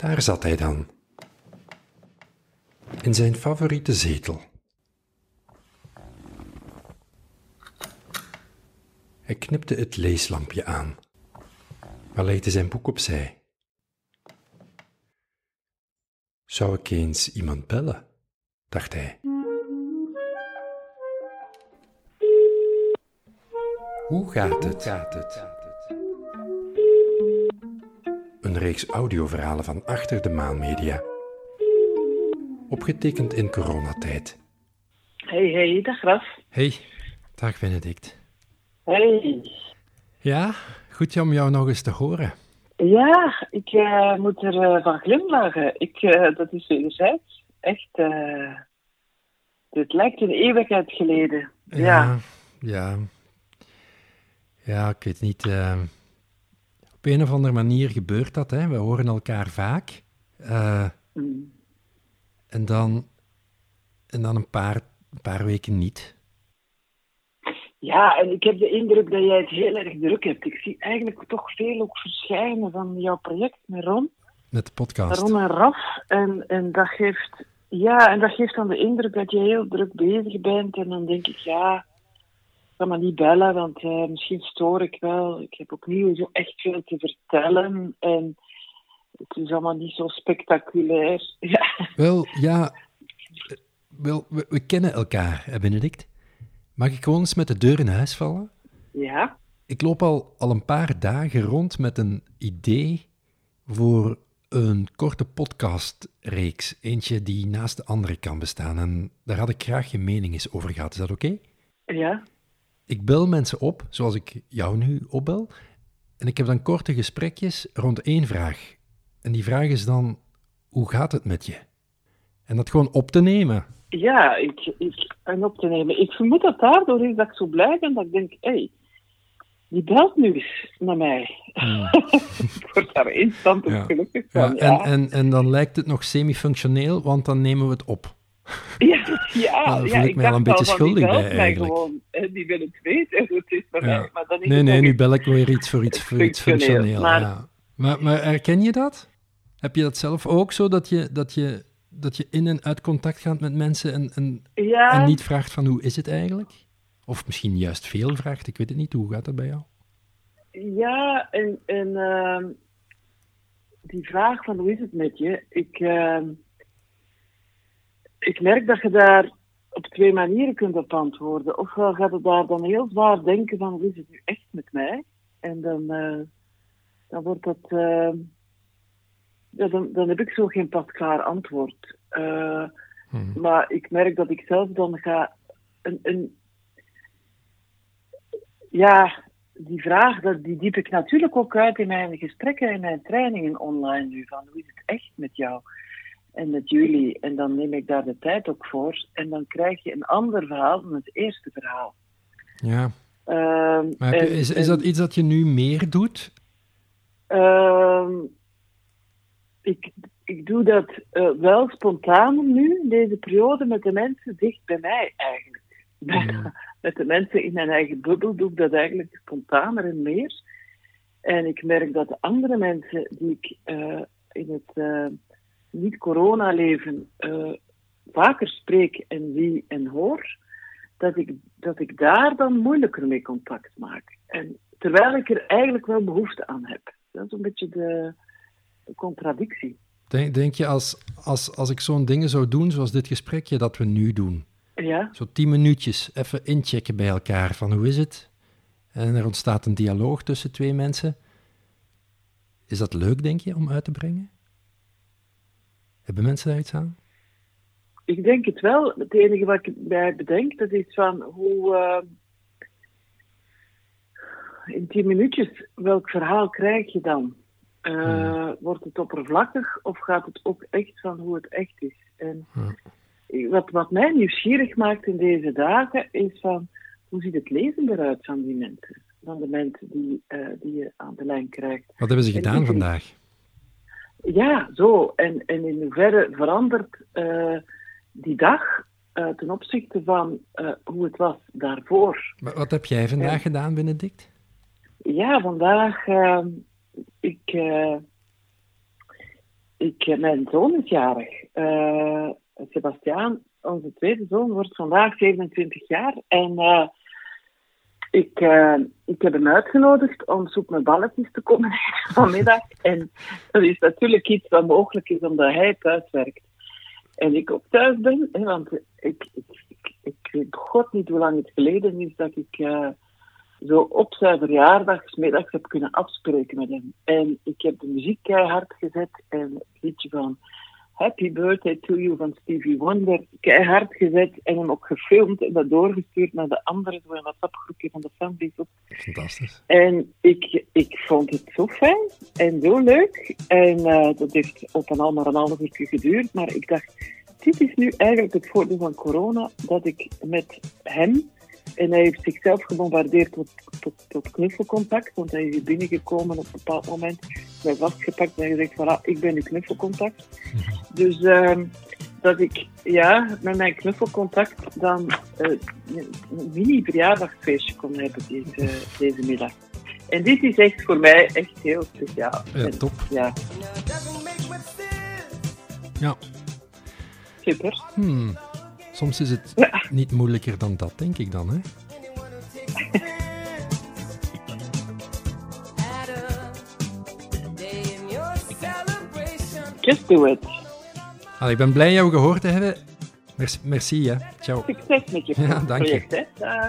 Daar zat hij dan. In zijn favoriete zetel. Hij knipte het leeslampje aan, maar legde zijn boek opzij. Zou ik eens iemand bellen? dacht hij. Hoe gaat het? Gaat het? Een reeks audioverhalen van Achter de Maan Media. Opgetekend in coronatijd. Hey, hey, dag Raf. Hey, dag Benedict. Hey. Ja, goed om jou nog eens te horen. Ja, ik uh, moet er uh, van glimlachen. Ik, uh, dat is wederzijds. Echt, dit lijkt een eeuwigheid geleden. Ja, ja. Ja, ja ik weet niet. Op een of andere manier gebeurt dat. Hè. We horen elkaar vaak. Mm. En dan, en dan een, paar, een paar weken niet. Ja, en ik heb de indruk dat jij het heel erg druk hebt. Ik zie eigenlijk toch veel ook verschijnen van jouw project met Ron. Met de podcast. Ron en Raf. En, en dat geeft... Ja, en dat geeft dan de indruk dat je heel druk bezig bent. En dan denk ik, ja, ik kan me niet bellen, want uh, misschien stoor ik wel. Ik heb opnieuw zo echt veel te vertellen. En het is allemaal niet zo spectaculair. Ja. Wel, ja... Wel, we, we kennen elkaar, hè, Benedict? Mag ik gewoon eens met de deur in huis vallen? Ja. Ik loop al, al een paar dagen rond met een idee voor een korte podcastreeks. Eentje die naast de andere kan bestaan. En daar had ik graag je mening eens over gehad. Is dat oké? Ja. Ik bel mensen op, zoals ik jou nu opbel. En ik heb dan korte gesprekjes rond één vraag. En die vraag is dan, hoe gaat het met je? En dat gewoon op te nemen. Ja, ik, ik, en op te nemen. Ik vermoed dat daardoor is dat ik zo blij ben dat ik denk, hé, hey, die belt nu eens naar mij. Hmm. ik word daar instant ja. gelukkig van. Ja, En, en, en dan lijkt het nog semi-functioneel, want dan nemen we het op. Ja, ja, voel ja, ik mij al een beetje schuldig bij eigenlijk. Gewoon, die wil het weten hoe het is bij mij. Maar dan is nee, nee, nu bel ik weer iets voor iets, voor iets functioneel. Maar, ja. maar, maar herken je dat? Heb je dat zelf ook zo, dat je, dat je dat je in en uit contact gaat met mensen en, en, en, niet vraagt van hoe is het eigenlijk? Of misschien juist veel vraagt, ik weet het niet. Hoe gaat dat bij jou? Ja, en, en uh, die vraag van hoe is het met je? Ik, uh, ik merk dat je daar op twee manieren kunt op antwoorden. Ofwel gaat het daar dan heel zwaar denken van hoe is het nu echt met mij? En dan, uh, dan wordt dat ehm, ja, dan, dan heb ik zo geen pasklaar antwoord. Uh, hmm. Maar ik merk dat ik zelf dan ga. Een, een, ja, die vraag, dat, die diep ik natuurlijk ook uit in mijn gesprekken en mijn trainingen online nu. Van hoe is het echt met jou en met jullie? En dan neem ik daar de tijd ook voor. En dan krijg je een ander verhaal dan het eerste verhaal. Ja. Uh, maar en, is, is dat iets dat je nu meer doet? Uh, ik, ik doe dat uh, wel spontaan nu, in deze periode, met de mensen dicht bij mij eigenlijk. Mm. Met de mensen in mijn eigen bubbel doe ik dat eigenlijk spontaner en meer. En ik merk dat de andere mensen die ik uh, in het uh, niet-corona-leven vaker spreek en zie en hoor, dat ik, dat ik daar dan moeilijker mee contact maak. En terwijl ik er eigenlijk wel behoefte aan heb. Dat is een beetje de, de contradictie. Denk, denk je als, als, als ik zo'n dingen zou doen, zoals dit gesprekje dat we nu doen, ja? zo tien minuutjes even inchecken bij elkaar van hoe is het? En er ontstaat een dialoog tussen twee mensen. Is dat leuk, denk je, om uit te brengen? Hebben mensen daar iets aan? Ik denk het wel. Het enige wat ik bij bedenk, dat is van hoe... Uh, in tien minuutjes, welk verhaal krijg je dan? Uh, Wordt het oppervlakkig of gaat het ook echt van hoe het echt is? En wat, wat mij nieuwsgierig maakt in deze dagen is van hoe ziet het lezen eruit van die mensen? Van de mensen die, uh, die je aan de lijn krijgt. Wat hebben ze gedaan vandaag? Ja, zo. En, en in hoeverre verandert uh, die dag ten opzichte van hoe het was daarvoor? Maar wat heb jij vandaag gedaan, Benedict? Ja, vandaag ehm, ik, ik, mijn zoon is jarig. Sebastiaan, onze tweede zoon, wordt vandaag 27 jaar. En ik, uh, ik heb hem uitgenodigd om soep met balletjes te komen vanmiddag. En dat is natuurlijk iets wat mogelijk is omdat hij thuis werkt. En ik ook thuis ben, want ik, ik, ik, ik weet god niet hoe lang het geleden is dat ik zo op zijn verjaardag middags heb kunnen afspreken met hem. En ik heb de muziek keihard gezet en het liedje van Happy Birthday to You van Stevie Wonder keihard gezet en hem ook gefilmd en dat doorgestuurd naar de andere, zo een WhatsApp-groepje van de fanbase. Fantastisch. En ik, ik vond het zo fijn en zo leuk. En uh, dat heeft op en al maar een half uur geduurd, maar ik dacht, dit is nu eigenlijk het voordeel van corona, dat ik met hem en hij heeft zichzelf gebombardeerd tot, tot, tot knuffelcontact, want hij is hier binnengekomen op een bepaald moment. Hij vastgepakt en gezegd, voilà, ik ben uw knuffelcontact. Mhm. Dus uh, dat ik, ja, met mijn knuffelcontact dan uh, een mini-verjaardagsfeestje kon hebben deze, deze middag. En dit is echt voor mij echt heel speciaal. Ja, top. Ja. Ja. Super. Hmm. Soms is het niet moeilijker dan dat, denk ik dan, hè? Just do it. ik ben blij jou gehoord te hebben. Merci, merci hè. Ciao. Succes met je ja, dank project, hè.